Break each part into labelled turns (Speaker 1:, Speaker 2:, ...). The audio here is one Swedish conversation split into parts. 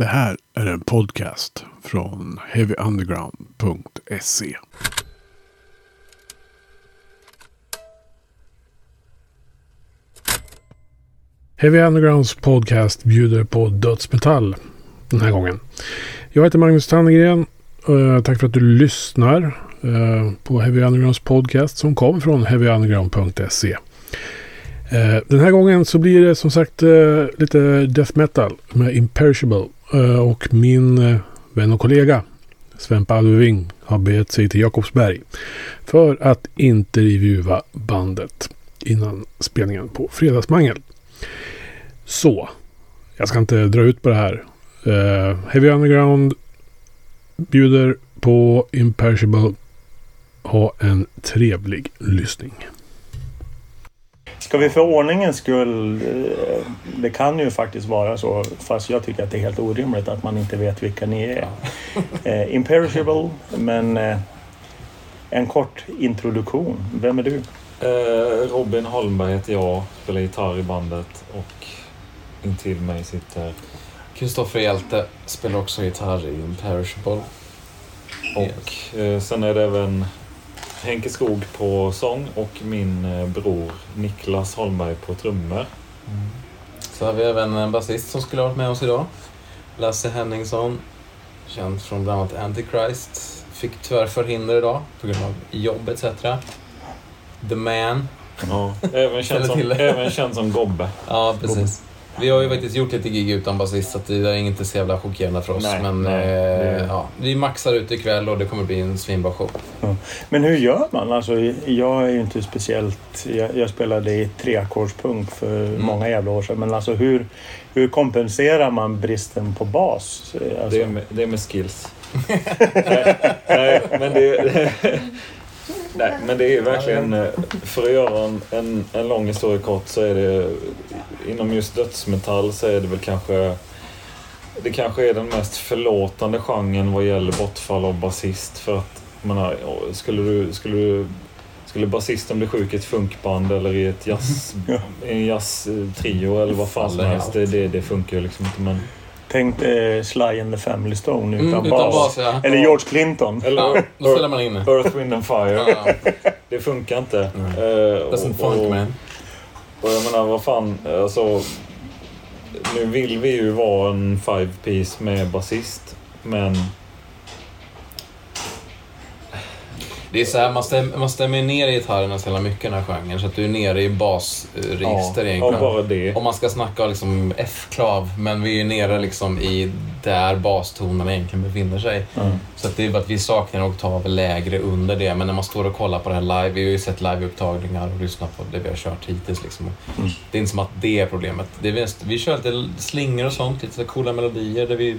Speaker 1: Det här är en podcast från heavyunderground.se. Heavy Undergrounds podcast bjuder på dödsmetall den här gången. Jag heter Magnus Tannegren. Eh, tack för att du lyssnar eh, på Heavy Undergrounds podcast som kommer från heavyunderground.se. Eh, den här gången så blir det som sagt lite death metal med Imperishable. Eh, och min eh, vän och kollega Svempa Alving har begett sig till Jakobsberg för att intervjua bandet innan spelningen på Fredagsmangel. Så, jag ska inte dra ut på det här. Uh, Heavy Underground bjuder på Imperishable. Ha en trevlig lyssning.
Speaker 2: Ska vi för ordningens skull, eh, det kan ju faktiskt vara så, fast jag tycker att det är helt orimligt att man inte vet vilka ni är. eh, Imperishable, men eh, en kort introduktion. Vem är du?
Speaker 3: Eh, Robin Holmberg heter jag, spelar gitarr i bandet och intill mig sitter
Speaker 4: Kristoffer Hjälte spelar också gitarr i Imperishable.
Speaker 3: Och eh, sen är det även Henke Skog på sång och min eh, bror Niklas Holmberg på trummor. Mm.
Speaker 4: Så har vi även en basist som skulle ha varit med oss idag. Lasse Henningsson, känd från bland annat Antichrist. Fick tyvärr förhinder idag på grund av jobb etc. The Man.
Speaker 3: Ja, även känd, som, även känd som Gobbe.
Speaker 4: Ja, precis. Gobbe. Vi har ju faktiskt gjort lite gig utan basist så det är inte så jävla chockerande för oss. Nej, men nej, eh, ja, vi maxar ut ikväll och det kommer bli en svinbra show.
Speaker 2: Ja. Men hur gör man? Alltså, jag är ju inte speciellt... Jag, jag spelade i treackordspunk för mm. många jävla år sedan. Men alltså hur, hur kompenserar man bristen på bas?
Speaker 3: Alltså... Det, är med, det är med skills. nej, nej, men det... Nej, men det är verkligen... Eh, för att göra en, en, en lång historia kort så är det... Inom just dödsmetall så är det väl kanske... Det kanske är den mest förlåtande genren vad gäller bortfall av basist. För att, menar, skulle du... Skulle du skulle basisten bli sjuk i ett funkband eller i ett jazz, en jazztrio eller vad fan som helst. Det, det, det funkar ju liksom inte. Men,
Speaker 2: Tänk eh, Sly and the Family Stone utan, mm, utan bas. bas ja. Eller George Clinton.
Speaker 4: Eller ja, då ställer man in
Speaker 3: Earth, Wind and Fire. Ja. Det funkar inte.
Speaker 4: Mm. Uh, Doesn't funk man.
Speaker 3: Och jag menar, vad fan. Alltså, nu vill vi ju vara en five piece med basist. Men
Speaker 4: Det är så här, man, stäm, man stämmer ner i gitarrerna så jävla mycket i den här genren så att du är nere i basregister ja, egentligen.
Speaker 3: Bara det.
Speaker 4: Om man ska snacka liksom F-klav, men vi är nere liksom i där bastonerna egentligen befinner sig. Mm. Så att det är bara att vi saknar en oktav lägre under det, men när man står och kollar på det här live, vi har ju sett liveupptagningar och lyssnat på det vi har kört hittills. Liksom. Mm. Det är inte som att det är problemet. Det är, vi kör lite slingor och sånt, lite coola melodier där vi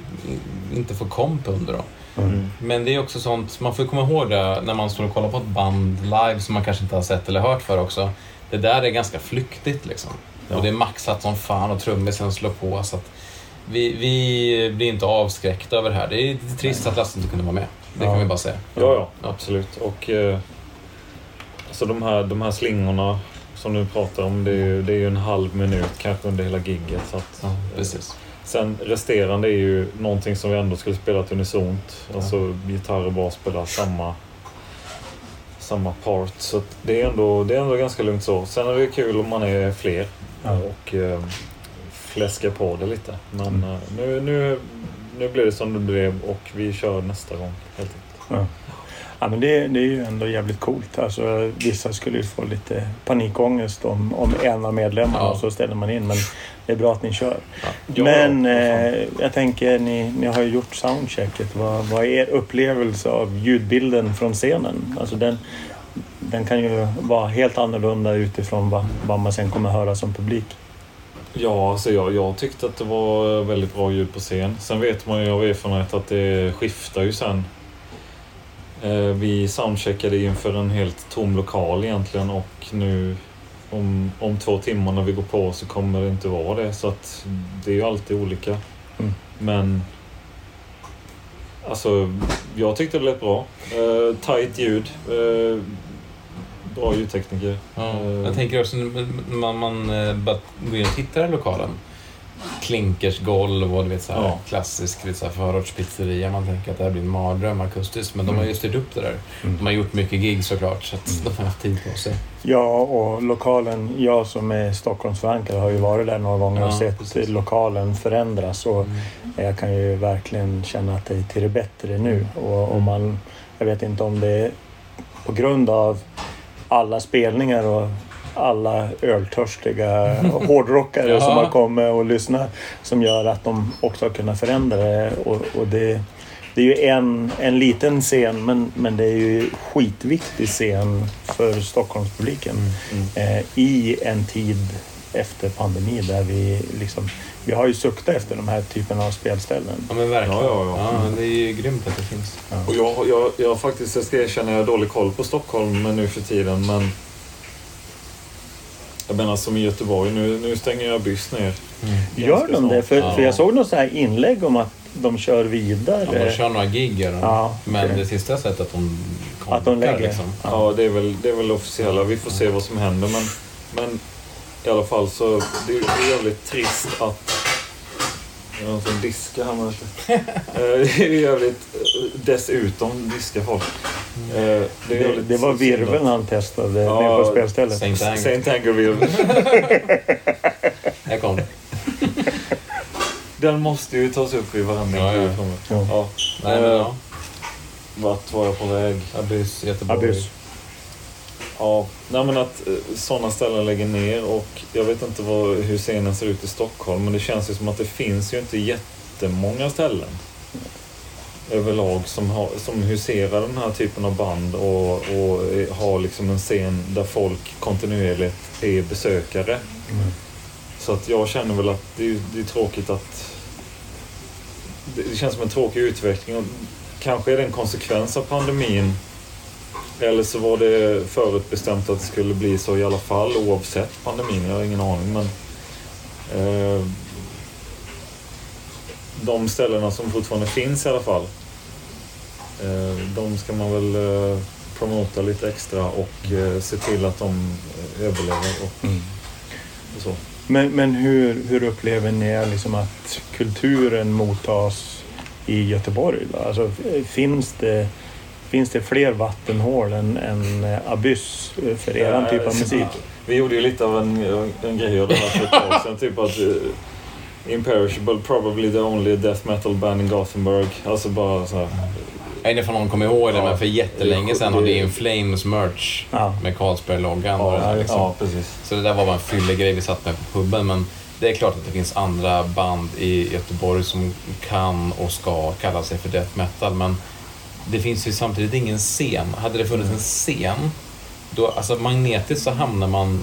Speaker 4: inte får komp under. Då. Mm. Men det är också sånt, man får komma ihåg det när man står och kollar på ett band live som man kanske inte har sett eller hört för också. Det där är ganska flyktigt liksom. Ja. Och det är maxat som fan och trummisen slår på. Så att vi, vi blir inte avskräckta över det här. Det är lite trist att Lasse inte kunde vara med. Det ja. kan vi bara säga.
Speaker 3: Ja, ja absolut. Och eh, alltså de, här, de här slingorna som du pratar om, det är ju, det är ju en halv minut kanske under hela gigget. Så att,
Speaker 4: ja, precis.
Speaker 3: Sen resterande är ju någonting som vi ändå skulle spela unisont. Ja. Alltså gitarr och bas spelar samma, samma part. Så det är, ändå, det är ändå ganska lugnt så. Sen är det kul om man är fler ja. och eh, fläskar på det lite. Men mm. eh, nu, nu, nu blir det som det blev och vi kör nästa gång helt enkelt.
Speaker 2: Ja. Ja, men det, det är ju ändå jävligt coolt. Alltså, vissa skulle ju få lite panikångest om, om en av medlemmarna ja. och så ställer man in. Men det är bra att ni kör. Ja. Men eh, jag tänker, ni, ni har ju gjort soundchecket. Vad, vad är er upplevelse av ljudbilden från scenen? Alltså den, den kan ju vara helt annorlunda utifrån vad, vad man sen kommer höra som publik.
Speaker 3: Ja, alltså jag, jag tyckte att det var väldigt bra ljud på scen. Sen vet man ju av erfarenhet att det skiftar ju sen. Eh, vi soundcheckade inför en helt tom lokal egentligen och nu om, om två timmar när vi går på så kommer det inte vara det. Så att det är ju alltid olika. Mm. Men alltså, jag tyckte det lät bra. Uh, tight ljud. Uh, bra ljudtekniker.
Speaker 4: Ja, uh, jag tänker också när man, man bara går in och tittar i lokalen. Klinkersgolv och du vet, så här,
Speaker 3: Ja.
Speaker 4: klassisk du vet, så här, förortspizzeria. Man tänker att det här blir en mardröm akustiskt. Men de har ju styrt upp det där.
Speaker 2: Mm.
Speaker 4: De har gjort mycket gig såklart, så att de har haft tid på sig.
Speaker 2: Ja, och lokalen, jag som är Stockholmsförankrad har ju varit där några gånger och
Speaker 4: Ja,
Speaker 2: sett
Speaker 4: precis.
Speaker 2: lokalen förändras. Och
Speaker 4: Mm.
Speaker 2: jag kan ju verkligen känna att det är till det bättre nu. Och om man, jag vet inte om det är på grund av alla spelningar och alla öltörstiga hårdrockare
Speaker 4: Ja.
Speaker 2: som har kommit och lyssnat som gör att de också har kunnat förändra det. Och, och det, det är ju en, en liten scen men, men det är ju skitviktig scen för Stockholmspubliken
Speaker 4: Mm.
Speaker 2: eh, i en tid efter pandemi där vi liksom vi har ju suktat efter de här typerna av spelställen.
Speaker 4: Ja men verkligen.
Speaker 3: Ja, ja, ja.
Speaker 4: det är ju grymt att det finns.
Speaker 3: Och jag, jag, jag faktiskt, jag ska erkänna, jag har dålig koll på Stockholm nu för tiden, men jag menar som i Göteborg, nu, nu stänger jag Byss ner.
Speaker 2: Gör
Speaker 3: Ganska
Speaker 2: de det? För,
Speaker 4: Ja.
Speaker 2: för jag såg något så här inlägg om att de kör vidare.
Speaker 4: Ja, de kör några gig gör de.
Speaker 2: Ja,
Speaker 4: Men det sista jag sett är att de
Speaker 2: Att de lägger.
Speaker 4: Liksom.
Speaker 3: Ja, det är väl det är väl officiella. Vi får se vad som händer, men, men i alla fall så det är det är jävligt trist att jag har en sån diska här med Eh, Det är jävligt... eh, Dessutom diska folk. Eh, Det,
Speaker 2: Det, var virveln han testade
Speaker 3: Ja,
Speaker 2: nere på spelstället.
Speaker 4: Saint Ang.
Speaker 3: Saint Anger-virveln.
Speaker 4: Här kom det.
Speaker 3: Den måste ju tas upp i varenda
Speaker 4: Ja, ja.
Speaker 2: Ja.
Speaker 3: Ja.
Speaker 4: Nej, men
Speaker 3: Eh,
Speaker 4: ja.
Speaker 3: Vart var jag på väg?
Speaker 4: Abyss, Göteborg.
Speaker 2: Abyss.
Speaker 3: Ja, nej men att eh, sådana ställen lägger ner och jag vet inte vad, hur scenen ser ut i Stockholm men det känns ju som att det finns ju inte jättemånga ställen överlag som, har, som huserar den här typen av band och, och har liksom en scen där folk kontinuerligt är besökare.
Speaker 2: Mm.
Speaker 3: Så att jag känner väl att det är, det är tråkigt att det, det känns som en tråkig utveckling och kanske är det en konsekvens av pandemin eller så var det förutbestämt att det skulle bli så i alla fall oavsett pandemin. Jag har ingen aning. Men eh, de ställena som fortfarande finns i alla fall. Eh, de ska man väl eh, promota lite extra och eh, se till att de överlever och,
Speaker 2: Mm.
Speaker 3: och så.
Speaker 2: Men, men hur, hur upplever ni liksom att kulturen mottas i Göteborg? Då? Alltså, finns, det, finns det fler vattenhål än, än Abyss för er typ av musik?
Speaker 3: Vi gjorde ju lite av en, en grej av det här för ett tag sedan. Typ att Imperishable, probably the only death metal band in Gothenburg. Alltså bara så här.
Speaker 4: Jag vet inte om någon kommer ihåg det,
Speaker 3: Ja.
Speaker 4: men för jättelänge sedan hade
Speaker 3: Det-
Speaker 4: In Flames merch
Speaker 2: Ja.
Speaker 4: med Carlsberg-loggan.
Speaker 3: Ja,
Speaker 4: liksom.
Speaker 3: ja, precis.
Speaker 4: Så det där var bara en fyllig grej vi satt med på puben. Men det är klart att det finns andra band i Göteborg som kan och ska kalla sig för death metal. Men det finns ju samtidigt ingen scen. Hade det funnits en scen, då, alltså magnetiskt så hamnar man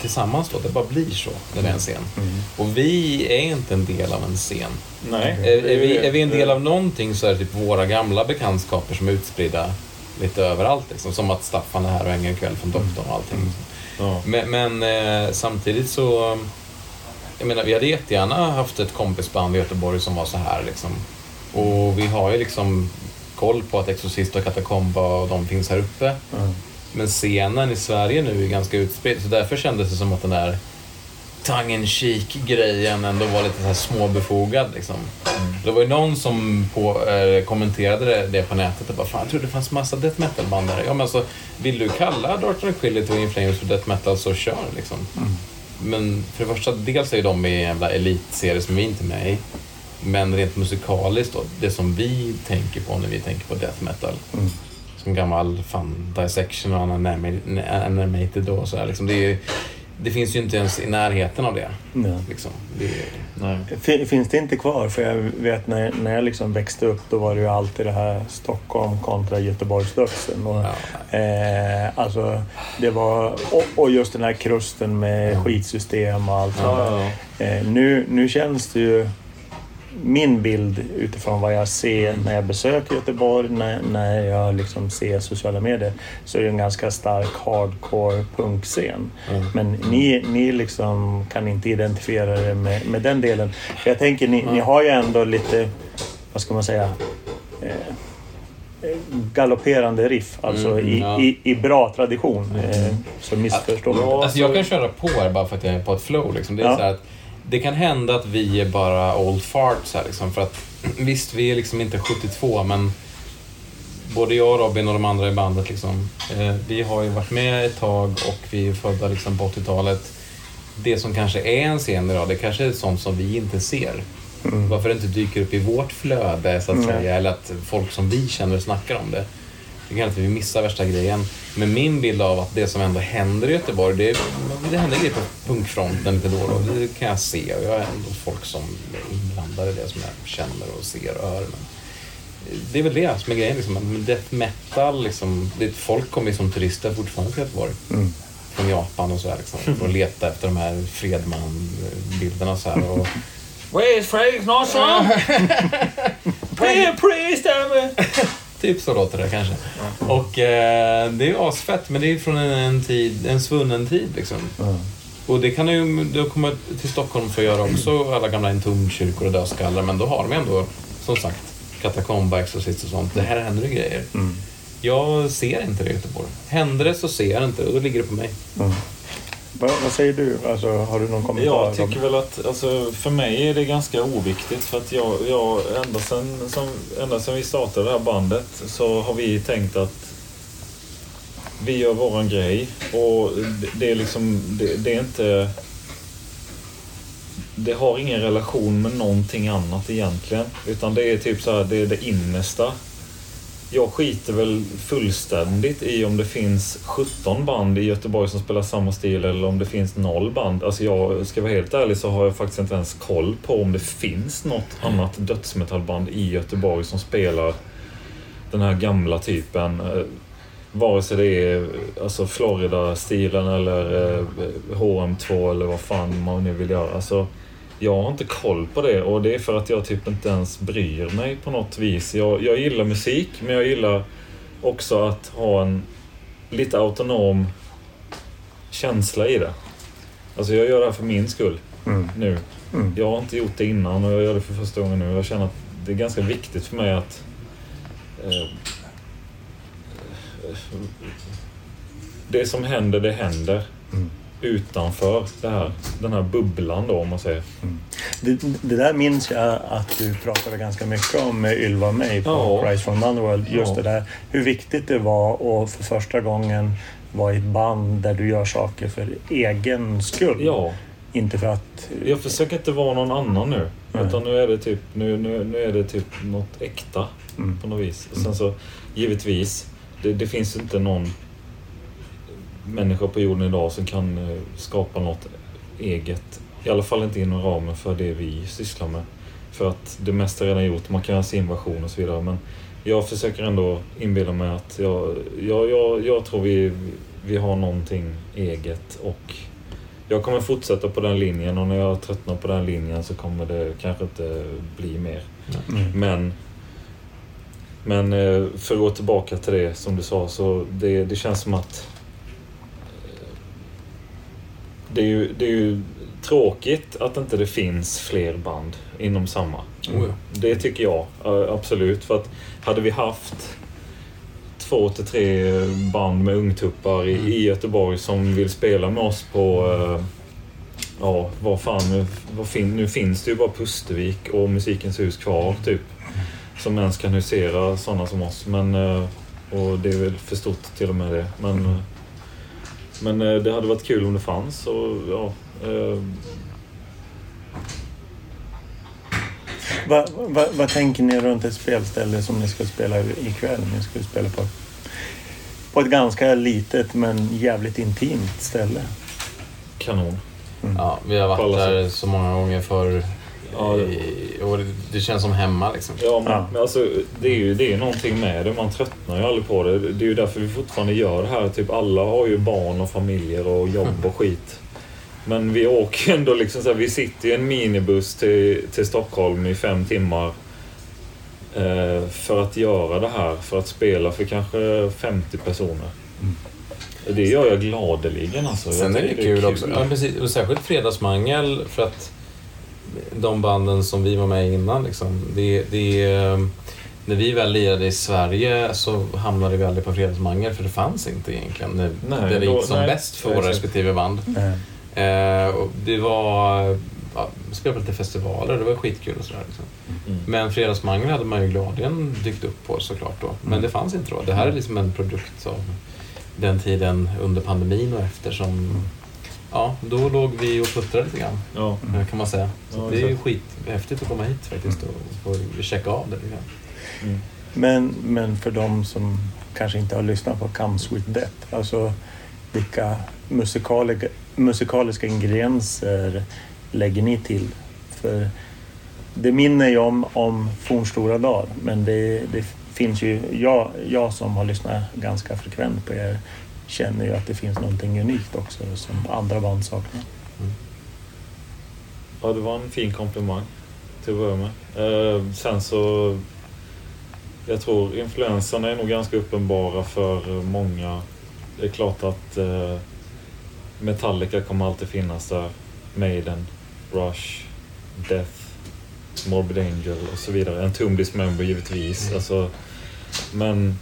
Speaker 4: tillsammans då. Det bara blir så när det är en scen.
Speaker 2: Mm.
Speaker 4: Och vi är inte en del av en scen.
Speaker 3: Nej.
Speaker 4: Är, är, vi, är vi en del av någonting så är det typ våra gamla bekantskaper som är utspridda lite överallt. Liksom. Som att Staffan är här och hänger en kväll från Doktorn och allting.
Speaker 3: Ja.
Speaker 4: Men, men eh, samtidigt så... Jag menar, vi hade jättegärna haft ett kompisband i Göteborg som var så här liksom. Och vi har ju liksom koll på att Exorcist och Katakomba och de finns här uppe.
Speaker 2: Mm.
Speaker 4: Men scenen i Sverige nu är ganska utspridd så därför kändes det som att den där tongue cheek grejen ändå var lite så här småbefogad liksom. Det var ju någon som på, eh, kommenterade det, det på nätet och bara Fan, jag trodde det fanns massa death metal-band där. Ja men alltså, vill du kalla Dark Tranquility och In Flames för death metal så kör liksom. Men för det första, dels är ju de i en jävla elitserie som vi inte är med i. Men rent musikaliskt då, det som vi tänker på när vi tänker på death metal.
Speaker 2: Mm.
Speaker 4: Som gammal fan dissection och anima- animated och så här, liksom. det, är, ju- det finns ju inte ens i närheten av det.
Speaker 2: Ja.
Speaker 4: Liksom. Det är,
Speaker 3: Nej.
Speaker 2: Fin- Finns det inte kvar? För jag vet när, när jag liksom växte upp då var det ju alltid det här Stockholm kontra Göteborgsdödsen. Och,
Speaker 4: ja,
Speaker 2: eh, alltså, det var, och, och just den här krusten med skitsystem och allt.
Speaker 3: Ja, ja.
Speaker 2: Eh, nu, nu känns det ju min bild utifrån vad jag ser när jag besöker Göteborg, när, när jag liksom ser sociala medier, så är det en ganska stark hardcore punkscen.
Speaker 4: Mm.
Speaker 2: Men ni, ni liksom kan inte identifiera det med, med den delen. För jag tänker, ni, ni har ju ändå lite, vad ska man säga, eh, galopperande riff. Alltså
Speaker 4: Mm,
Speaker 2: i,
Speaker 4: ja.
Speaker 2: i, i bra tradition. Eh, så missförstå mig.
Speaker 4: Alltså jag kan köra på här bara för att jag är på ett flow. Liksom. Det är
Speaker 2: Ja.
Speaker 4: så här att det kan hända att vi är bara old farts här liksom. För att visst, vi är liksom inte 72 men både jag, Robin och de andra i bandet liksom. Eh, vi har ju varit med ett tag och vi är födda liksom på 80-talet. Det som kanske är en scen idag, det kanske är sånt som vi inte ser.
Speaker 2: Mm.
Speaker 4: Varför det inte dyker upp i vårt flöde så att
Speaker 2: Mm.
Speaker 4: säga, eller att folk som vi känner snackar om det. Det kan att vi missar värsta grejen. Men min bild av att det som ändå händer i Göteborg, det, det händer grejer på punkfronten lite då och då. Det kan jag se och jag är ändå folk som är inblandade i det som jag känner och ser och hör. Men det är väl det som är grejen. Liksom. Death metal, liksom, det, folk kommer ju som turister fortfarande till Göteborg.
Speaker 2: Mm.
Speaker 4: Från Japan och så här, liksom, för att leta efter de här Fredman-bilderna. Så här, och,
Speaker 3: Where's Fredrik Larsson? Pay a priest
Speaker 4: Typ så låter det kanske. Och eh, det är asfett, men det är från en, en, tid, en svunnen tid liksom.
Speaker 2: Ja.
Speaker 4: Och det kan ju då komma till Stockholm för att göra också, alla gamla entombkyrkor och dödskallar, men då har de ändå, som sagt, katakomba, exorcist och sånt. Det här händer ju grejer.
Speaker 2: Mm.
Speaker 4: Jag ser inte det i Göteborg. Händer det så ser jag det inte och då ligger det på mig.
Speaker 2: Vad, vad säger du? Alltså, har du någon kommentar?
Speaker 3: Jag tycker väl att, alltså, för mig är det ganska oviktigt för att jag, jag ända, sen, som, ända sen vi startade det här bandet så har vi tänkt att vi gör våran grej och det, det är liksom, det, det är inte det har ingen relation med någonting annat egentligen. Utan det är typ så här, det är det innersta. Jag skiter väl fullständigt i om det finns 17 band i Göteborg som spelar samma stil eller om det finns noll band. Alltså jag ska vara helt ärlig så har jag faktiskt inte ens koll på om det finns något annat dödsmetallband i Göteborg som spelar den här gamla typen. Eh, vare sig det är alltså Florida-stilen eller eh, HM2 eller vad fan man nu vill göra. Alltså, jag har inte koll på det och det är för att jag typ inte ens bryr mig på något vis. Jag, jag gillar musik men jag gillar också att ha en lite autonom känsla i det. Alltså jag gör det här för min skull
Speaker 2: Mm.
Speaker 3: nu.
Speaker 2: Mm.
Speaker 3: Jag har inte gjort det innan och jag gör det för första gången nu. Jag känner att det är ganska viktigt för mig att eh, det som händer, det händer.
Speaker 2: Mm.
Speaker 3: Utanför här, den här bubblan då om man säger.
Speaker 2: Det, det där minns jag att du pratade ganska mycket om med Ylva och mig på
Speaker 3: Ja.
Speaker 2: Rise from Underworld. Just
Speaker 3: Ja.
Speaker 2: det där hur viktigt det var att för första gången vara i ett band där du gör saker för egen skull.
Speaker 3: Ja,
Speaker 2: Inte för att...
Speaker 3: jag försöker inte vara någon annan nu.
Speaker 2: Nej.
Speaker 3: Utan nu är det typ, nu, nu, nu är det typ något äkta
Speaker 2: Mm.
Speaker 3: på något vis. Och sen så givetvis, det, det finns inte någon människa på jorden idag som kan eh, skapa något eget. I alla fall inte inom ramen för det vi sysslar med. För att det mesta är redan gjort. Man kan göra sin version och så vidare. Men jag försöker ändå inbilla mig att jag, jag, jag, jag tror vi, vi har någonting eget och jag kommer fortsätta på den linjen och när jag tröttnar på den linjen så kommer det kanske inte bli mer.
Speaker 2: Mm.
Speaker 3: Men, men eh, för att gå tillbaka till det som du sa så det, det känns som att eh, det är, ju, det är ju tråkigt att inte det finns fler band inom samma.
Speaker 4: Oh ja.
Speaker 3: Det tycker jag absolut. För att hade vi haft två till tre band med ungtuppar i, i Göteborg som vill spela med oss på eh, Ja, vad fan, nu, vad fin, nu finns det ju bara Pustervik och Musikens hus kvar typ. Som ens kan husera sådana som oss. Men, eh, och det är väl för stort till och med det. Men, eh, men eh, det hade varit kul om det fanns. Och, ja, eh,
Speaker 2: Vad vad- vad tänker ni runt ett spelställe som ni ska spela ikväll? Ni ska spela på, på ett ganska litet men jävligt intimt ställe.
Speaker 3: kanon.
Speaker 4: Ja, vi har varit där så många gånger förr.
Speaker 3: Ja, det-
Speaker 4: I- Och det, det känns som hemma liksom.
Speaker 3: Ja, men,
Speaker 2: Ja.
Speaker 3: men alltså, det är ju det är någonting med det. Man tröttnar ju aldrig på det. Det är ju därför vi fortfarande gör det här. Typ alla har ju barn och familjer och jobb och skit. Men vi åker ändå liksom så här, Vi sitter i en minibuss till, till Stockholm i fem timmar. Eh, för att göra det här. För att spela för kanske 50 personer. Det gör jag gladeligen alltså. Jag
Speaker 4: Sen är det
Speaker 3: tycker
Speaker 4: kul, också. Ja, precis. Och särskilt Fredagsmangel för att de banden som vi var med i innan liksom. Det, det, när vi väl lirade i Sverige så hamnade vi aldrig på Fredagsmangel för det fanns inte egentligen. Det,
Speaker 3: Nej,
Speaker 4: det gick som
Speaker 3: nej,
Speaker 4: bäst för våra respektive band.
Speaker 2: Eh,
Speaker 4: Eh, och det var ja, spela på lite festivaler. Det var skitkul och sådär. Liksom. Mm. Men Fredagsmangel hade man ju gladeligen dykt upp på såklart då. Men mm. det fanns inte då. Det här är liksom en produkt av den tiden under pandemin och efter som Ja, då låg vi och puttrade lite grann. Ja. Kan man säga. Så ja, det är ju skithäftigt att komma hit faktiskt och, och checka av det lite grann.
Speaker 2: Mm. Men, men för de som kanske inte har lyssnat på Comes with Death, alltså vilka musikaliska, musikaliska ingredienser lägger ni till? För det minner ju om, om fornstora dagar, men det, det finns ju, jag, jag som har lyssnat ganska frekvent på er känner ju att det finns någonting unikt också som andra band saknar. Mm.
Speaker 3: Ja, det var en fin komplimang till att börja med. Eh, sen så... Jag tror influenserna är nog ganska uppenbara för många. Det är klart att eh, Metallica kommer alltid finnas där. Maiden, Rush, Death, Morbid Angel och så vidare. En Tomb Dismember givetvis. Mm. Alltså, men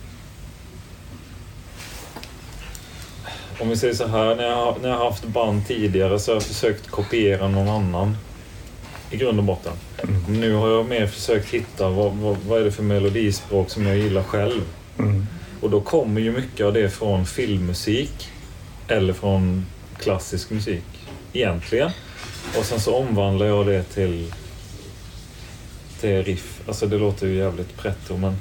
Speaker 3: om vi säger så här, när jag, när jag har haft band tidigare så har jag försökt kopiera någon annan. I grund och botten. Mm. Nu har jag mer försökt hitta vad, vad, vad, är det för melodispråk som jag gillar själv. Mm. Och då kommer ju mycket av det från filmmusik eller från klassisk musik egentligen. Och sen så omvandlar jag det till, till riff. Alltså det låter ju jävligt pretto men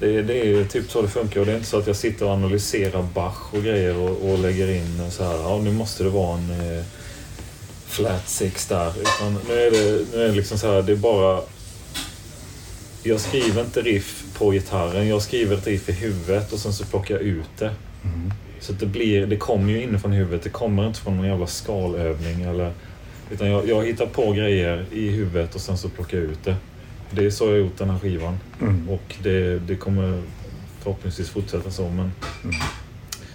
Speaker 3: det, det är ju typ så det funkar och det är inte så att jag sitter och analyserar Bach och grejer och, och lägger in så här, ja nu måste det vara en eh, flat six där. Utan nu är det, nu är det liksom så här, det är bara... Jag skriver inte riff på gitarren, jag skriver ett riff i huvudet och sen så plockar jag ut det. Mm. Så det, blir, det kommer ju inifrån huvudet, det kommer inte från någon jävla skalövning eller... Utan jag, jag hittar på grejer i huvudet och sen så plockar jag ut det. Det är så jag har gjort den här skivan. Mm. Och det, det kommer förhoppningsvis fortsätta så. Men mm.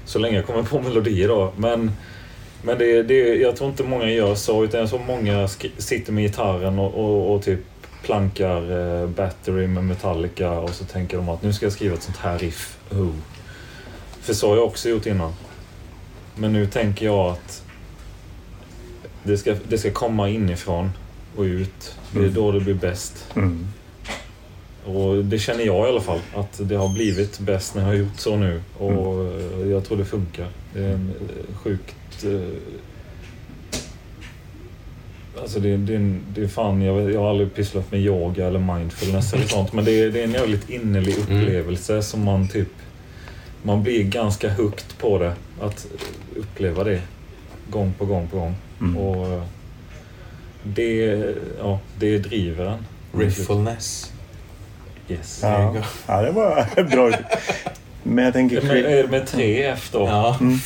Speaker 3: Så länge jag kommer på melodier då. Men, men det, det, jag tror inte många gör så. Utan jag tror många sitter med gitarren och, och, och typ plankar eh, Battery med Metallica och så tänker de att nu ska jag skriva ett sånt här riff. Oh. För så har jag också gjort innan. Men nu tänker jag att det ska, det ska komma inifrån och ut. Det är mm. då det blir bäst. Mm. Och det känner jag i alla fall, att det har blivit bäst när jag har gjort så nu. Och mm. jag tror det funkar. Det är en eh, sjukt... Eh, alltså det, det, det är fan, jag, jag har aldrig pysslat med yoga eller mindfulness eller sånt. Men det är, det är en jävligt innerlig mm. upplevelse som man typ... Man blir ganska hooked på det. Att uppleva det gång på gång på gång. Mm. Och det, ja, det driver en.
Speaker 4: Riffulness.
Speaker 2: Yes. Ja, ja det var bra. Men jag tänker...
Speaker 3: Med, med tre F då. Ja. Mm.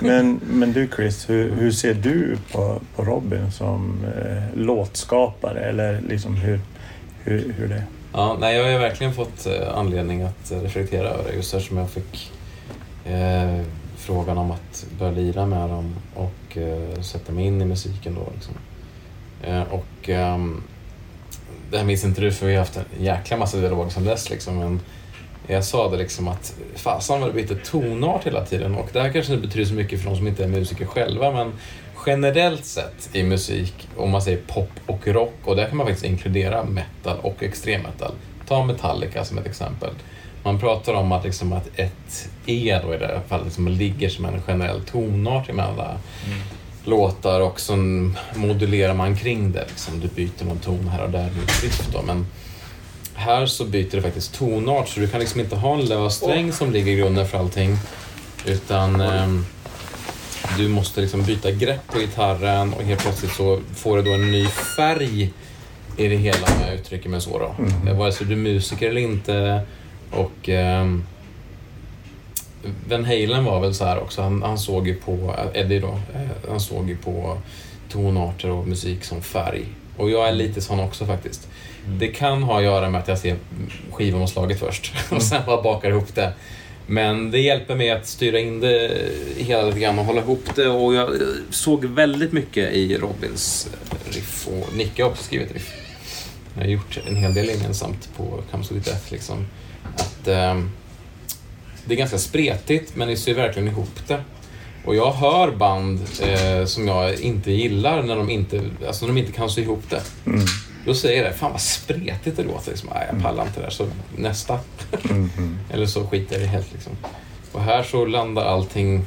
Speaker 2: Men, men du Chris, hur, hur ser du på, på Robin som eh, låtskapare? Eller liksom hur, hur, hur det
Speaker 4: Ja, nej, jag har verkligen fått eh, anledning att reflektera över det just eftersom jag fick eh, frågan om att börja lira med dem och eh, sätta mig in i musiken då. Liksom. Eh, och eh, det här minns inte du för vi har haft en jäkla massa dialog sedan dess liksom, men jag sa det liksom att fasen vad det byter tonart hela tiden och det här kanske inte betyder så mycket för de som inte är musiker själva men generellt sett i musik, om man säger pop och rock och där kan man faktiskt inkludera metal och extrem metal. Ta Metallica som ett exempel. Man pratar om att, liksom, att ett E då i det här fallet liksom, ligger som en generell tonart emellan alla mm. låtar och så modulerar man kring det. Liksom. Du byter någon ton här och där i drift då. Men här så byter det faktiskt tonart så du kan liksom inte ha en lös sträng som ligger i grunden för allting. Utan eh, du måste liksom byta grepp på gitarren och helt plötsligt så får du då en ny färg i det hela om jag uttrycker mig så. Då. Mm. Vare sig du är musiker eller inte och eh, Van Halen var väl så här också. Han, han såg ju på, Eddie då, eh, han såg ju på tonarter och musik som färg. Och jag är lite sån också faktiskt. Mm. Det kan ha att göra med att jag ser skivomslaget först och sen bara bakar ihop det. Men det hjälper mig att styra in det hela lite grann och hålla ihop det. Och jag såg väldigt mycket i Robins riff och Nicke har också skrivit riff. Jag har gjort en hel del gemensamt på Comes With Death liksom eh, det är ganska spretigt men ni syr verkligen ihop det. Och jag hör band eh, som jag inte gillar när de inte, alltså när de inte kan sy ihop det.
Speaker 2: Mm.
Speaker 4: Då säger jag det, fan vad spretigt det låter. Liksom, Nej, jag pallar inte det där, så nästa.
Speaker 2: Mm. Mm.
Speaker 4: Eller så skiter jag i det helt. Liksom. Och här så landar allting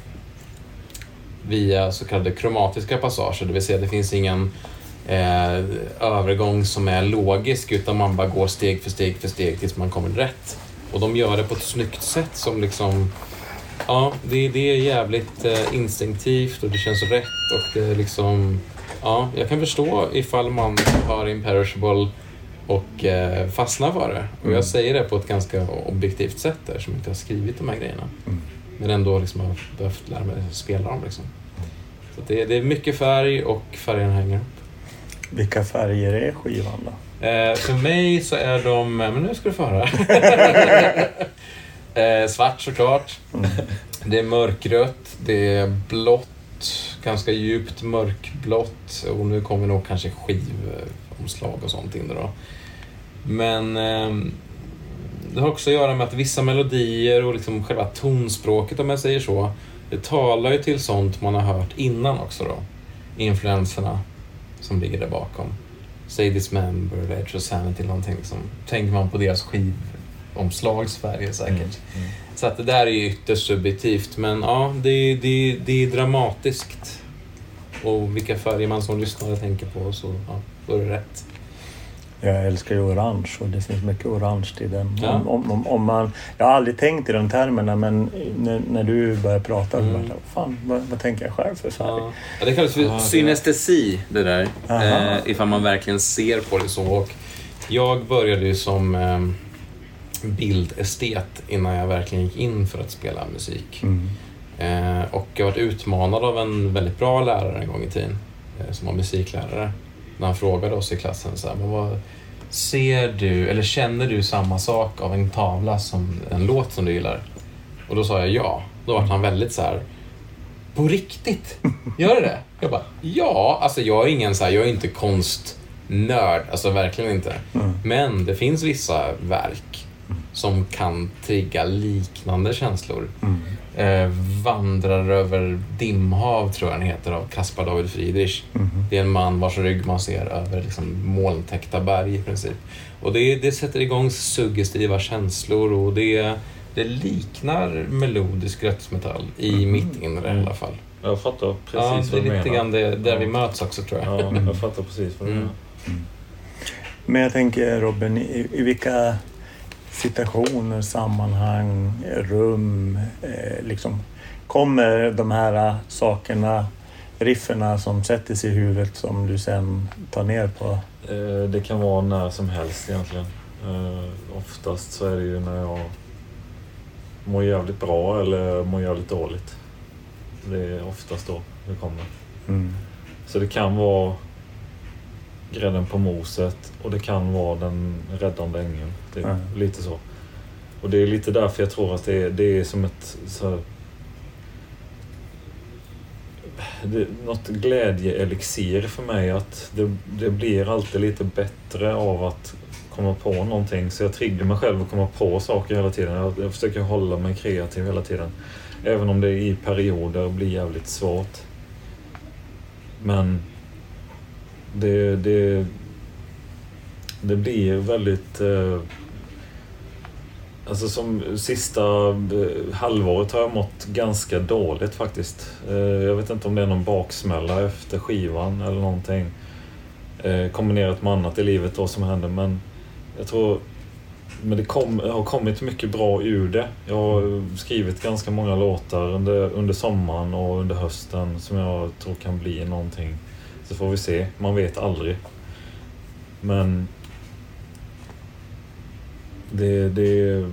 Speaker 4: via så kallade kromatiska passager, det vill säga det finns ingen eh, övergång som är logisk utan man bara går steg för steg för steg tills man kommer rätt. Och de gör det på ett snyggt sätt som liksom Ja, det, det är jävligt eh, instinktivt och det känns rätt och det är liksom Ja, jag kan förstå ifall man har Imperishable och eh, fastnar för det. Och
Speaker 2: Mm.
Speaker 4: jag säger det på ett ganska objektivt sätt där som inte har skrivit de här grejerna.
Speaker 2: Mm.
Speaker 4: Men ändå liksom har behövt lära mig spela dem. Liksom. Så det, det är mycket färg och färgerna hänger upp.
Speaker 2: Vilka färger är skivan då?
Speaker 4: Eh, för mig så är de... Men nu ska du få höra. eh, svart såklart.
Speaker 2: Mm.
Speaker 4: Det är mörkrött. Det är blått. Ganska djupt mörkblått. Och nu kommer nog kanske skivomslag och sånt in då. Men ehm, det har också att göra med att vissa melodier och liksom själva tonspråket om jag säger så. Det talar ju till sånt man har hört innan också då. Influenserna som ligger där bakom. Say Dismember eller Edge of Sanity eller någonting. Liksom. Tänker man på deras skivomslag Sverige säkert.
Speaker 3: Mm.
Speaker 4: Så att det där är ju ytterst subjektivt men ja, det, det, det är dramatiskt. Och vilka färger man som lyssnare tänker på så ja, då är det rätt.
Speaker 2: Jag älskar ju orange och det finns mycket orange i den.
Speaker 4: Ja.
Speaker 2: Om, om, om, om man, jag har aldrig tänkt i de termerna men när, när du börjar prata
Speaker 4: Mm.
Speaker 2: var jag fan, vad, vad tänker jag själv för färg?
Speaker 4: Ja. Det kallas för
Speaker 3: Ja,
Speaker 4: synestesi det där.
Speaker 2: Aha.
Speaker 4: Eh, ifall man verkligen ser på det så. Och jag började ju som eh, bildestet innan jag verkligen gick in för att spela musik.
Speaker 2: Mm.
Speaker 4: Eh, och jag varit utmanad av en väldigt bra lärare en gång i tiden, eh, som var musiklärare. När han frågade oss i klassen så här, men vad ser du, eller känner du samma sak av en tavla som en låt som du gillar? Och då sa jag ja. Då var han väldigt så här, på riktigt? Gör det det? Jag bara, ja. Alltså jag är ingen så här, jag är inte konstnörd, alltså verkligen inte.
Speaker 2: Mm.
Speaker 4: Men det finns vissa verk som kan trigga liknande känslor.
Speaker 2: Mm.
Speaker 4: Eh, Vandrar över dimhav, tror jag den heter, av Caspar David Friedrich.
Speaker 2: Mm.
Speaker 4: Det är en man vars rygg man ser över liksom, molntäckta berg i princip. Och det, det sätter igång suggestiva känslor och det, det liknar melodisk dödsmetall i
Speaker 2: Mhm.
Speaker 4: mitt inre i alla fall.
Speaker 3: Jag fattar precis
Speaker 4: Ja, det
Speaker 3: vad
Speaker 4: är
Speaker 3: du
Speaker 4: lite
Speaker 3: menar.
Speaker 4: grann det, där
Speaker 3: Ja.
Speaker 4: vi möts också tror jag.
Speaker 3: Ja, jag fattar precis vad du
Speaker 4: Mm.
Speaker 3: menar.
Speaker 2: Men jag tänker Robin, i, i vilka situationer, sammanhang, rum, eh, liksom kommer de här eh, sakerna, rifferna som sätter sig i huvudet som du sen tar ner på?
Speaker 3: Eh, Det kan vara när som helst egentligen. Eh, Oftast så är det ju när jag mår jävligt bra eller mår jävligt dåligt. Det är oftast då det kommer.
Speaker 2: Mm.
Speaker 3: Så det kan vara grädden på moset och det kan vara den räddande ängeln. Det är
Speaker 2: Mm.
Speaker 3: lite så. Och det är lite därför jag tror att det är, det är som ett så här, det, något glädjeelixir för mig att det, det blir alltid lite bättre av att komma på någonting. Så jag triggar mig själv att komma på saker hela tiden. Jag, jag försöker hålla mig kreativ hela tiden. Även om det i perioder blir jävligt svårt. Men det, det, det blir väldigt... Eh, alltså som sista eh, halvåret har jag mått ganska dåligt faktiskt. Eh, jag vet inte om det är någon baksmälla efter skivan eller någonting. Kombinerat med annat i livet då som händer. Men jag tror... Men det kom, har kommit mycket bra ur det. Jag har skrivit ganska många låtar under, under sommaren och under hösten som jag tror kan bli någonting. Så får vi se. Man vet aldrig. Men det, det,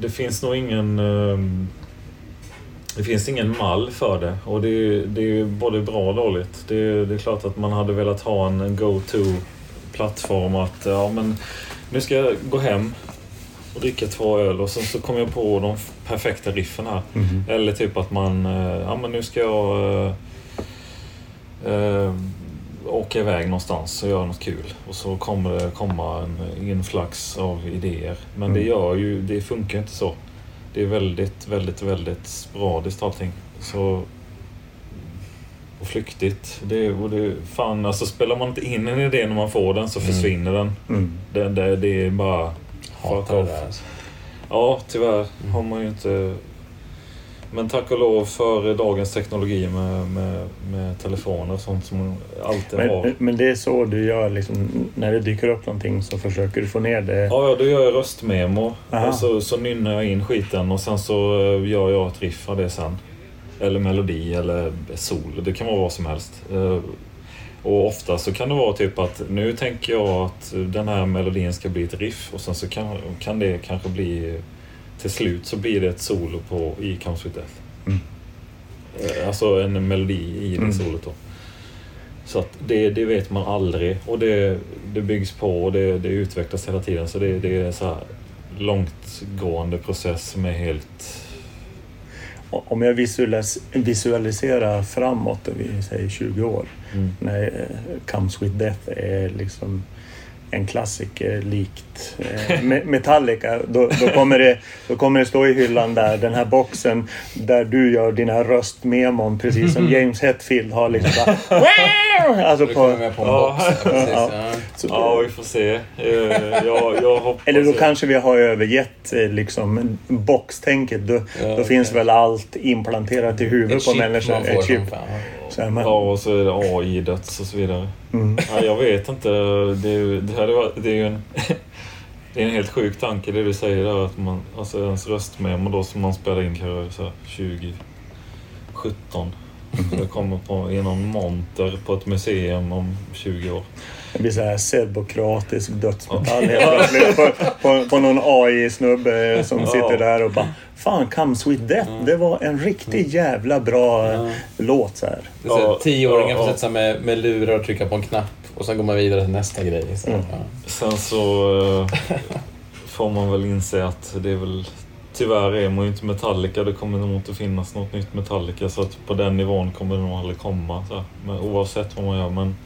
Speaker 3: det finns nog ingen... ehm, Det finns ingen mall för det och det, är- det är både bra och dåligt. Det, det är klart att man hade velat ha en go-to-plattform att ja, men nu ska jag gå hem och dricka två öl och sen så kommer jag på de perfekta riffen här.
Speaker 2: Mm.
Speaker 3: Eller typ att man, eh, ja men nu ska jag eh, åka iväg någonstans och göra något kul. Och så kommer det komma en influx av idéer. Men det
Speaker 2: Mm.
Speaker 3: gör ju, det funkar inte så. det är väldigt, väldigt, väldigt sporadiskt allting. Så och flyktigt. Det, och det, fan, alltså spelar man inte in en idé när man får den så
Speaker 4: Mm.
Speaker 3: försvinner den.
Speaker 2: Mm.
Speaker 3: Det, det, det är bara...
Speaker 4: Hatar det där. Alltså.
Speaker 3: Ja, tyvärr
Speaker 4: Mm.
Speaker 3: har man ju inte... Men tack och lov för dagens teknologi med, med, med telefoner och sånt som alltid har.
Speaker 2: Men, men det är så du gör liksom, när det dyker upp någonting så försöker du få ner det.
Speaker 3: Ja, ja, då gör jag röstmemo.
Speaker 2: Aha.
Speaker 3: Och så, så nynnar jag in skiten och sen så eh, gör jag ett riff av det sen. Eller melodi eller sol. Det kan vara vad som helst. Eh, Och ofta så kan det vara typ att nu tänker jag att den här melodin ska bli ett riff och sen så kan, kan det kanske bli till slut så blir det ett solo på i Comes with Death.
Speaker 2: Mm.
Speaker 3: Eh, Alltså en melodi i det
Speaker 2: Mm.
Speaker 3: solot då. Så att det, det vet man aldrig och det, det byggs på och det, det utvecklas hela tiden. Så det, det är så här långtgående process som är helt...
Speaker 2: Om jag visualis visualiserar framåt, vi säger 20 år,
Speaker 3: Mm.
Speaker 2: när eh, Comes with Death är liksom en klassiker likt eh, Me- Metallica. Då, då, kommer det, då kommer det stå i hyllan där, den här boxen där du gör dina röstmemon precis som James Hetfield har liksom bara, "Wow!" alltså på,
Speaker 4: med på en
Speaker 3: Ja.
Speaker 4: box. Ja, precis,
Speaker 2: Ja.
Speaker 4: ja.
Speaker 2: så,
Speaker 3: Ja, vi får se. Eh, Jag, jag hoppas...
Speaker 2: Eller då kanske vi har övergett eh, liksom boxtänket. Då,
Speaker 4: Ja,
Speaker 2: då finns väl allt implanterat i huvudet på människor. Ett chip. Man,
Speaker 3: Ja, och så är det AI-döds och så vidare.
Speaker 2: mm.
Speaker 3: Ja, jag vet inte. Det är ju, det hade varit, det är en, det är en helt sjuk tanke det du säger där. Att man, alltså ens röstmemo då som man spelar in kanske så här 2017. Det kommer på, i någon monter på ett museum om 20 år.
Speaker 2: Det blir så här serbokratisk dödsmetall helt plötsligt på, på, på någon AI-snubbe som sitter där och bara Fan, Comes with Death, det var en riktigt jävla bra
Speaker 4: Ja.
Speaker 2: låt så här.
Speaker 4: Det är så Tioåringar får sätta sig med, med lurar och trycka på en knapp och sen går man vidare till nästa grej. Så,
Speaker 2: Mm.
Speaker 4: ja.
Speaker 3: Sen så eh, får man väl inse att det är väl Tyvärr är man ju inte Metallica. Det kommer nog inte finnas något nytt Metallica. Så att på den nivån kommer det nog aldrig komma. Så här. Men oavsett vad man gör. Men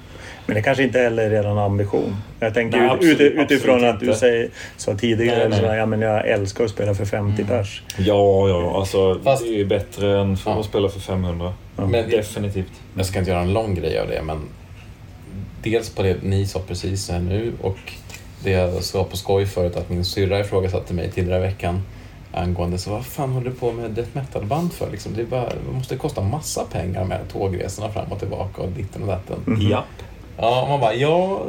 Speaker 2: Men det kanske inte heller är en ambition. Jag tänker
Speaker 3: Nej,
Speaker 2: ut,
Speaker 3: absolut-
Speaker 2: ut, utifrån
Speaker 3: absolut
Speaker 2: att du
Speaker 3: inte.
Speaker 2: säger, sa tidigare,
Speaker 3: Nej, nej.
Speaker 2: Så, ja, men jag älskar att spela för 50 pers.
Speaker 3: ja, ja, alltså
Speaker 4: Fast-
Speaker 3: det är ju bättre än för
Speaker 4: Ja.
Speaker 3: att spela för 500.
Speaker 2: Ja.
Speaker 4: Men
Speaker 3: Definitivt.
Speaker 4: jag ska inte göra en lång grej av det, men dels på det ni sa precis här nu och det jag sa på skoj förut att min syrra ifrågasatte mig tidigare i veckan angående så vad fan håller du på med death metal-band för? Liksom, det, bara, det måste kosta massa pengar med tågresorna fram och tillbaka och ditten och datten.
Speaker 2: Mhm.
Speaker 3: Japp.
Speaker 4: Ja, man bara ja,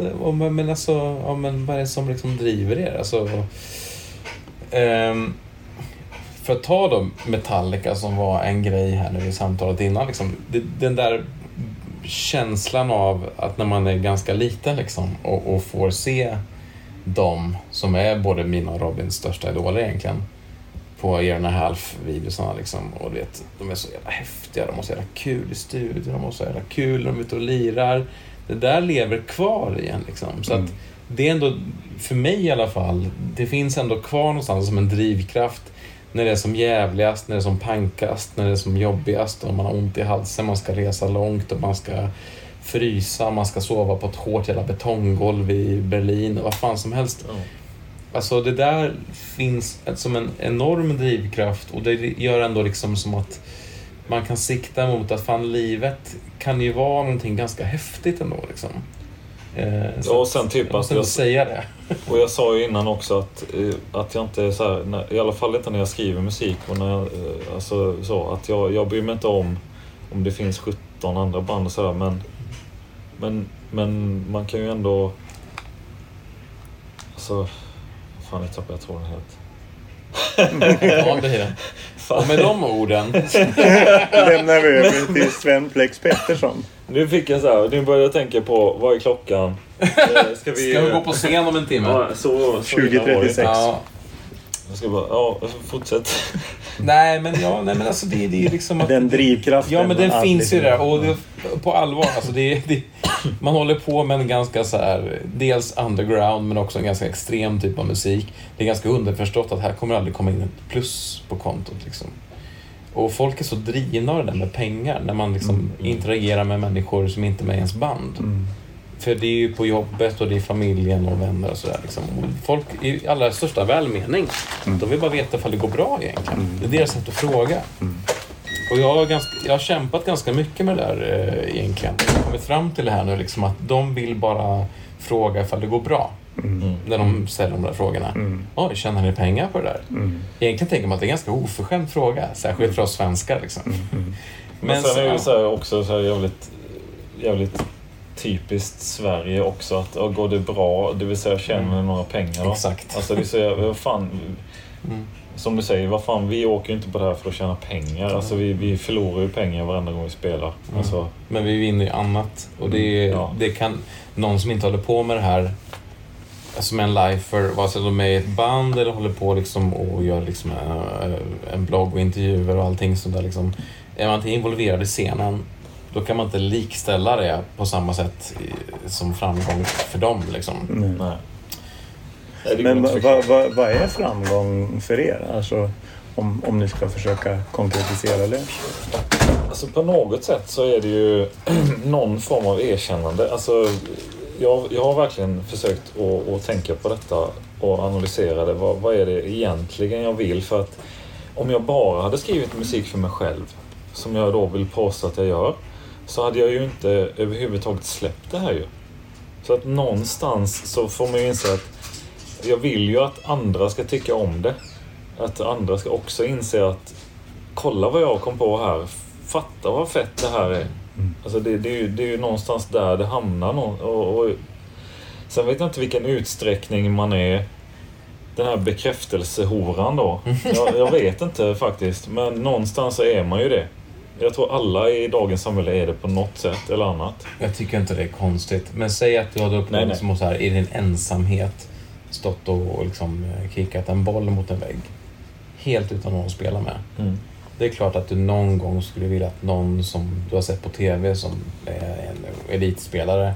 Speaker 4: men, alltså, ja, men vad är det som liksom driver er? Alltså, um, för att ta då Metallica som var en grej här nu i samtalet innan. Liksom, det, den där känslan av att när man är ganska liten liksom, och, och får se dem som är både mina och Robins största idoler egentligen på Year and a Half-videosarna liksom. Och du vet, de är så jävla häftiga, de har så jävla kul i studion, de har så jävla kul när de är ute och lirar. Det där lever kvar igen liksom. Så
Speaker 2: Mm.
Speaker 4: att det är ändå, för mig i alla fall, det finns ändå kvar någonstans som en drivkraft när det är som jävligast, när det är som pankast, när det är som jobbigast och man har ont i halsen, man ska resa långt och man ska frysa, man ska sova på ett hårt jävla betonggolv i Berlin och vad fan som helst.
Speaker 3: Ja.
Speaker 4: Alltså det där finns som en enorm drivkraft och det gör ändå liksom som att man kan sikta mot att fan livet kan ju vara någonting ganska häftigt ändå liksom. Eh, så
Speaker 3: Ja, och sen typ
Speaker 4: jag måste
Speaker 3: att jag-
Speaker 4: säga det.
Speaker 3: Och jag sa ju innan också att, eh, att jag inte är så här, när, i alla fall inte när jag skriver musik och när jag, eh, alltså så, att jag, jag bryr mig inte om om det finns 17 andra band och sådär men, men, men man kan ju ändå, alltså, fan nu tappade jag tråden helt.
Speaker 4: Ja, det är det. Och med de orden,
Speaker 2: Lämnar vi över till Sven Plex Pettersson.
Speaker 3: Nu fick jag så här, nu börjar jag tänka på, vad är klockan? Eh, Ska vi,
Speaker 4: ska vi gå på scen om en timme?
Speaker 3: Ja, så, så illa var det.
Speaker 2: 2036.
Speaker 4: Ja,
Speaker 3: Jag ska bara, ja, fortsätt.
Speaker 4: nej men ja, nej men alltså det, det är liksom att...
Speaker 2: Den drivkraften.
Speaker 4: Ja, men den finns ju där. Och det, på allvar, alltså det, det, man håller på med en ganska så här, dels underground men också en ganska extrem typ av musik. Det är ganska underförstått att här kommer aldrig komma in ett plus på kontot. Liksom. Och folk är så drivna av det där med pengar när man liksom
Speaker 2: Mm.
Speaker 4: interagerar med människor som inte är med i ens band.
Speaker 2: Mm.
Speaker 4: För det är ju på jobbet och det är familjen och vänner och sådär. Liksom. Och Folk i allra största välmening, de vill bara veta ifall det går bra egentligen. Det är deras sätt att fråga. Och jag har, ganska, jag har kämpat ganska mycket med det där eh, egentligen. Jag har kommit fram till det här nu, liksom, att de vill bara fråga ifall det går bra. När de ställer de där frågorna.
Speaker 2: Mm.
Speaker 4: Oj, tjänar ni pengar på det där?
Speaker 2: Mm.
Speaker 4: Egentligen tänker man att det är en ganska oförskämd fråga, särskilt för oss svenskar. Liksom.
Speaker 2: Mm.
Speaker 3: Men sen är det så här också så här jävligt, jävligt typiskt Sverige också att ja, går det bra, det vill säga tjänar ni några pengar då?
Speaker 4: Exakt.
Speaker 3: Alltså det jävla, vad fan,
Speaker 4: Mm.
Speaker 3: som du säger, vad fan, vi åker ju inte på det här för att tjäna pengar. Alltså vi, vi förlorar ju pengar varenda gång vi spelar.
Speaker 4: Mm.
Speaker 3: Alltså,
Speaker 4: Men vi vinner ju annat. Och det,
Speaker 3: Mm, ja.
Speaker 4: det kan någon som inte håller på med det här som en lifer, vare sig de är i ett band eller håller på liksom och gör liksom en, en blogg och intervjuer och allting sånt där. Liksom. Är man inte involverad i scenen, då kan man inte likställa det på samma sätt som framgång för dem. Liksom.
Speaker 2: Mm. Men vad
Speaker 3: förklara.
Speaker 2: vad- vad är framgång för er? Alltså, om, om ni ska försöka konkretisera det.
Speaker 3: Alltså på något sätt så är det ju någon form av erkännande. Alltså, jag, jag har verkligen försökt att, att tänka på detta och analysera det. Vad, vad är det egentligen jag vill? För att om jag bara hade skrivit musik för mig själv, som jag då vill påstå att jag gör, så hade jag ju inte överhuvudtaget släppt det här ju. Så att någonstans så får man ju inse att jag vill ju att andra ska tycka om det. Att andra ska också inse att kolla vad jag kom på här. Fatta vad fett det här är. Alltså det, det, är ju, det är ju någonstans där det hamnar. Och, och, sen vet jag inte vilken utsträckning man är den här bekräftelsehoran då. Jag, jag vet inte faktiskt. Men någonstans så är man ju det. Jag tror alla i dagens samhälle är det på något sätt eller annat.
Speaker 4: Jag tycker inte det är konstigt. Men säg att du hade
Speaker 3: Nej,
Speaker 4: upplevt
Speaker 3: nej.
Speaker 4: som så här, i din ensamhet stått och liksom eh, kickat en boll mot en vägg. Helt utan någon att spela med.
Speaker 3: Mm.
Speaker 4: Det är klart att du någon gång skulle vilja att någon som du har sett på TV som är en elitspelare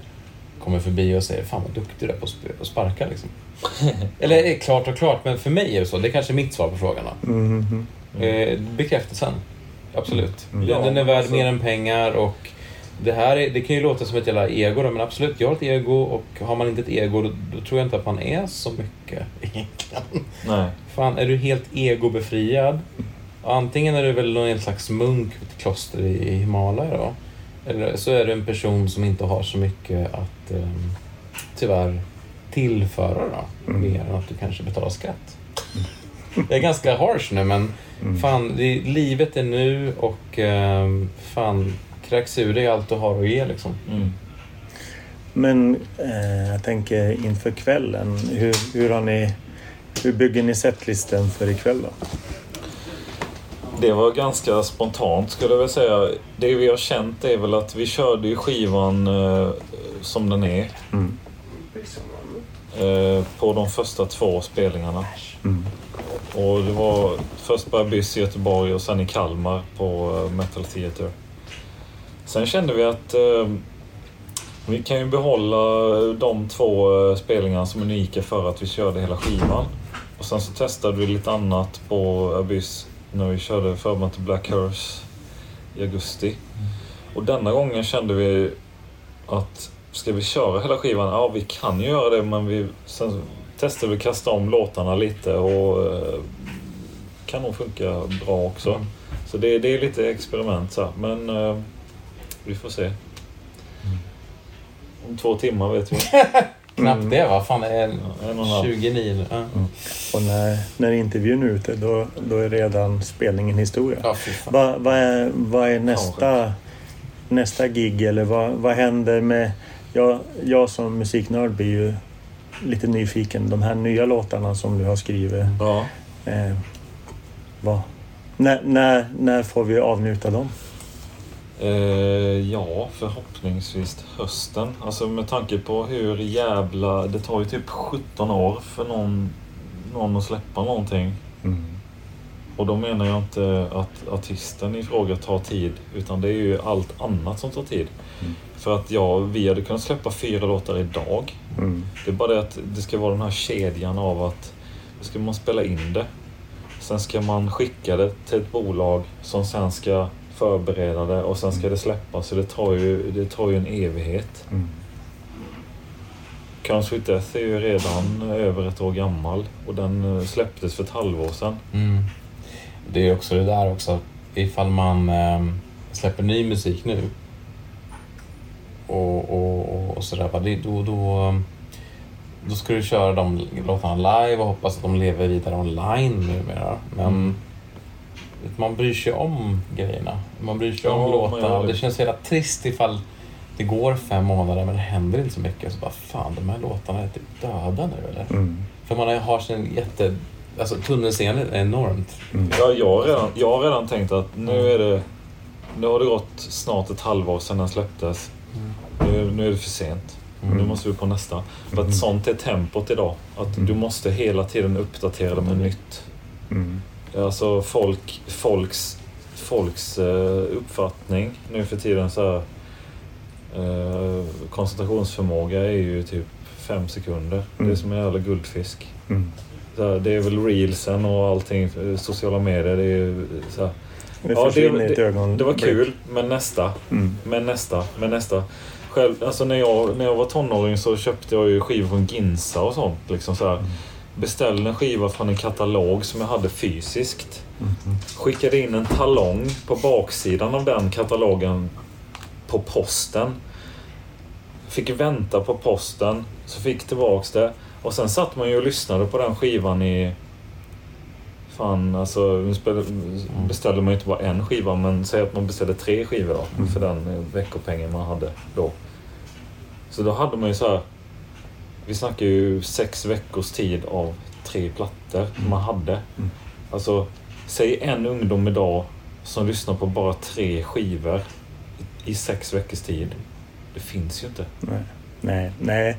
Speaker 4: kommer förbi och säger Fan vad duktig du är på att sp- att sparka liksom. Eller eh, klart och klart, men för mig är det så. Det är kanske är mitt svar på frågan då.
Speaker 2: Mhm.
Speaker 4: Eh, bekräftelsen. Absolut.
Speaker 2: Mm.
Speaker 4: Den, den är värd
Speaker 3: alltså-
Speaker 4: mer än pengar och det här är, det kan ju låta som ett jävla ego då, men absolut, jag har ett ego och har man inte ett ego då, då tror jag inte att man är så mycket egentligen.
Speaker 3: Nej.
Speaker 4: Fan, är du helt egobefriad? Antingen är du väl någon slags munk i ett kloster i Himalaya då. Eller så är du en person som inte har så mycket att um, tyvärr tillföra då.
Speaker 2: Mm.
Speaker 4: Mer än att du kanske betalar skatt. Jag är ganska harsh nu men
Speaker 2: Mm.
Speaker 4: fan, det, livet är nu och um, fan, kräks ur dig allt du har att ge liksom.
Speaker 3: Mm.
Speaker 2: Men eh, jag tänker inför kvällen. Hur, hur, har ni, hur bygger ni setlisten för ikväll då?
Speaker 3: Det var ganska spontant skulle jag vilja säga. Det vi har känt är väl att vi körde ju skivan eh, som den är
Speaker 2: Mm.
Speaker 3: eh, på de första två spelningarna.
Speaker 2: Mm.
Speaker 3: Och det var först på Abyss i Göteborg och sen i Kalmar på eh, Metal Theatre. Sen kände vi att eh, vi kan ju behålla eh, de två eh, spelningarna som är unika för att vi körde hela skivan. Och sen så testade vi lite annat på Abyss när vi körde Förband till Black Curse i augusti. Och denna gången kände vi att ska vi köra hela skivan? Ja, vi kan ju göra det men vi, sen testade vi att kasta om låtarna lite och eh, kan nog funka bra också.
Speaker 4: Mm.
Speaker 3: Så det, det är lite experiment så här. Men eh, vi får se. Om två timmar vet vi.
Speaker 4: Knappt det va? Fan, det är
Speaker 3: Ja, en och en halv.
Speaker 4: 29 ja.
Speaker 2: Och när, när intervjun är ute då, då är redan spelningen historia.
Speaker 4: ja.
Speaker 2: Vad vad är, vad är nästa, nästa gig eller vad, vad händer med... Jag, jag som musiknörd blir ju lite nyfiken. De här nya låtarna som du har skrivit.
Speaker 3: Ja.
Speaker 2: Eh, vad, när, när, när får vi avnjuta dem?
Speaker 3: Eh, ja, förhoppningsvis hösten. Alltså med tanke på hur jävla... Det tar ju typ 17 år för någon, någon att släppa någonting. Och då menar jag inte att artisten i fråga tar tid, utan det är ju allt annat som tar tid.
Speaker 2: Mm.
Speaker 3: För att ja, vi hade kunnat släppa fyra låtar idag.
Speaker 2: Mm.
Speaker 3: Det är bara det att det ska vara den här kedjan av att då ska man spela in det. Sen ska man skicka det till ett bolag som sen ska förbereda det och sen ska det släppas. Så det tar ju, det tar ju en evighet.
Speaker 2: Mm.
Speaker 3: Comes with Death är ju redan över ett år gammal och den eh, släpptes för ett halvår sedan.
Speaker 4: Mm. Det är också det där också. Ifall man eh, släpper ny musik nu och, och, och sådär, va, det- då, då, då ska du köra de låtarna live och hoppas att de lever vidare online numera. Men
Speaker 3: Mm.
Speaker 4: man bryr sig om grejerna. Man bryr sig om
Speaker 3: Ja,
Speaker 4: låtarna. Och
Speaker 3: det.
Speaker 4: det känns jävla trist ifall det går fem månader men det händer inte så mycket. Så bara, fan, de här låtarna är typ döda nu eller?
Speaker 2: Mm.
Speaker 4: För man har sin jätte... Alltså tunnelseendet är enormt.
Speaker 3: Ja, jag, har redan, jag har redan tänkt att nu är det... Nu har det gått snart ett halvår sedan den släpptes. Nu, nu är det för sent.
Speaker 4: Mm.
Speaker 3: Nu måste vi på nästa. För att sånt är tempot idag. Att
Speaker 2: Mm.
Speaker 3: du måste hela tiden uppdatera det med nytt.
Speaker 2: Mm.
Speaker 3: Alltså folk, folks, folks eh, uppfattning nu för tiden så här, eh, koncentrationsförmåga är ju typ fem sekunder. Det är
Speaker 2: Mm.
Speaker 3: som en jävla guldfisk.
Speaker 2: Mm.
Speaker 3: Här, det är väl reelsen och allting, eh, sociala medier. Det är ju så här,
Speaker 2: Det
Speaker 3: Ja, det- det- det var kul, men nästa,
Speaker 2: Mm.
Speaker 3: men nästa, men nästa. Själv, alltså när jag, när jag var tonåring så köpte jag ju skivor från Ginsa och sånt. Liksom så här. Beställde en skiva från en katalog som jag hade fysiskt.
Speaker 2: Mm.
Speaker 3: Skickade in en talong på baksidan av den katalogen på posten. Fick vänta på posten, så fick tillbaks det. Och sen satt man ju och lyssnade på den skivan i... Fan, alltså spel- beställde man ju inte bara en skiva, men säg att man beställde tre skivor då.
Speaker 2: Mm.
Speaker 3: För den veckopengen man hade då. Så då hade man ju så här... Vi snackar ju sex veckors tid av tre plattor man hade.
Speaker 2: Mm.
Speaker 3: Alltså, säg en ungdom idag som lyssnar på bara tre skivor i, i sex veckors tid. Det finns ju inte.
Speaker 2: Nej, nej. nej.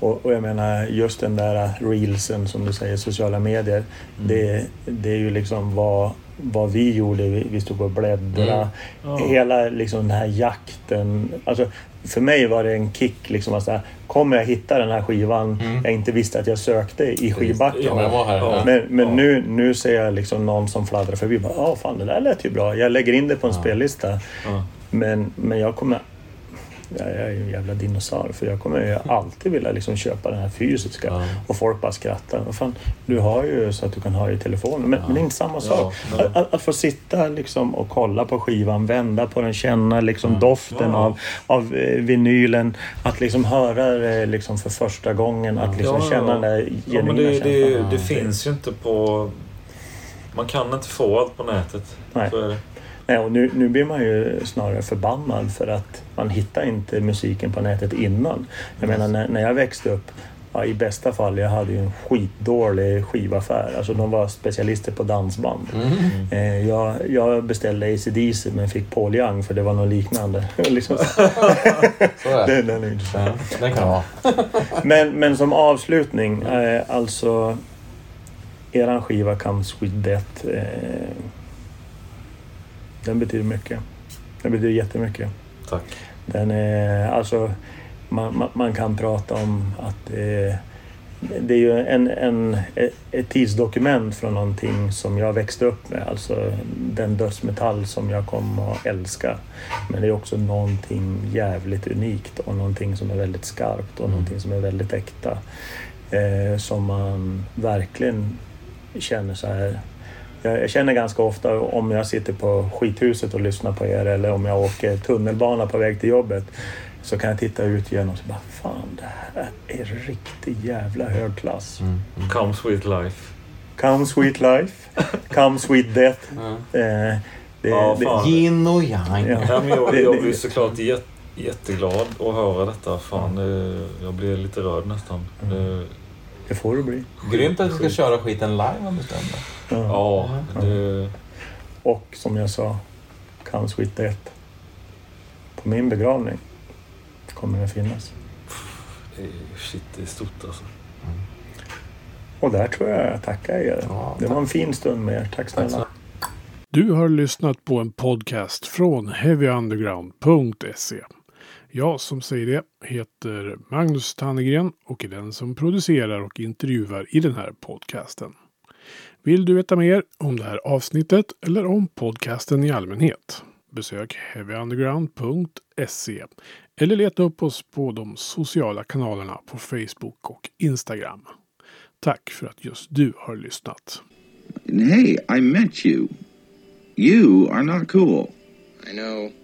Speaker 2: Och, och jag menar just den där reelsen som du säger, sociala medier.
Speaker 3: Mm.
Speaker 2: Det, det är ju liksom vad, vad vi gjorde. Vi, stod och bläddrade.
Speaker 4: Mm.
Speaker 3: Ja.
Speaker 2: Hela liksom den här jakten. Alltså, för mig var det en kick. Liksom, att här, kommer jag hitta den här skivan
Speaker 4: Mm.
Speaker 2: jag inte visste att jag sökte i skivbacken?
Speaker 3: Ja,
Speaker 4: men
Speaker 3: ja.
Speaker 2: Men, men
Speaker 3: Ja.
Speaker 2: nu, nu ser jag liksom någon som fladdrar förbi. Bara, Ja, fan det där lät ju bra. Jag lägger in det på en spellista. Men, men jag kommer... Ja, jag är ju en jävla dinosaur för jag kommer ju alltid vilja liksom köpa den här fysiska.
Speaker 4: Ja.
Speaker 2: Och folk bara skrattar. Vad fan, du har ju så att du kan ha i telefonen. Men,
Speaker 4: Ja.
Speaker 2: men det är inte samma sak.
Speaker 3: nej.
Speaker 2: Att, att, att få sitta liksom och kolla på skivan, vända på den, känna liksom
Speaker 4: Ja.
Speaker 2: doften
Speaker 3: Ja.
Speaker 2: av, av eh, vinylen. Att liksom höra det liksom för första gången. Att liksom
Speaker 3: Ja,
Speaker 2: känna
Speaker 3: ja.
Speaker 2: den där
Speaker 3: Ja, men
Speaker 2: genuina
Speaker 3: det, det,
Speaker 2: känslan.
Speaker 3: det finns ju inte på... Man kan inte få allt på nätet.
Speaker 2: Nej.
Speaker 3: Så är det.
Speaker 2: Nej, och nu, nu blir man ju snarare förbannad för att man hittar inte musiken på nätet innan. Jag menar när, när jag växte upp, ja, i bästa fall, jag hade ju en skitdålig skivaffär. Alltså de var specialister på dansband.
Speaker 4: Mm.
Speaker 2: Eh, jag, jag beställde AC/DC men fick Paul Young för det var något liknande. liksom, den, den är intressant.
Speaker 4: Ja, den kan vara.
Speaker 2: Men, men som avslutning, eh, alltså eran skiva Comes With Death. Eh, den betyder mycket. Den betyder jättemycket.
Speaker 3: Tack.
Speaker 2: Den är, alltså, man, man, man kan prata om att det, det är ju en, en, ett tidsdokument från någonting som jag växte upp med. Alltså den dödsmetall som jag kom att älska. Men det är också någonting jävligt unikt och någonting som är väldigt skarpt och
Speaker 4: Mm.
Speaker 2: någonting som är väldigt äkta. Eh, som man verkligen känner så här. Jag jag känner ganska ofta om jag sitter på skithuset och lyssnar på er eller om jag åker tunnelbana på väg till jobbet så kan jag titta ut genom och bara Fan, det här är riktigt jävla hög klass.
Speaker 4: Mm. Mm.
Speaker 3: Come sweet life.
Speaker 2: Come sweet life, come sweet death.
Speaker 4: Ja.
Speaker 2: Eh, det,
Speaker 3: Ja,
Speaker 2: det,
Speaker 3: fan.
Speaker 4: Yin och yang.
Speaker 2: Ja.
Speaker 3: Ja, men jag, jag blir såklart jät, jätteglad att höra detta. Fan, det, jag blir lite rörd nästan. Det,
Speaker 2: det får det bli.
Speaker 4: Grymt att du ska köra skiten live om du stämmer.
Speaker 2: Ja.
Speaker 3: ja, det,
Speaker 2: Och som jag sa, come sweet death. På min begravning kommer den finnas.
Speaker 3: det, shit, det är stort alltså.
Speaker 2: Och där tror jag jag tackar er.
Speaker 4: Ja,
Speaker 2: Det var en fin stund med er. Tack snälla.
Speaker 1: Du har lyssnat på en podcast från heavyunderground.se. Jag som säger det heter Magnus Tannegren och är den som producerar och intervjuar i den här podcasten. Vill du veta mer om det här avsnittet eller om podcasten i allmänhet? Besök heavyunderground.se Eller leta upp oss på de sociala kanalerna på Facebook och Instagram. Tack för att just du har lyssnat.
Speaker 5: Hey, I met you. You are not cool.
Speaker 6: I know.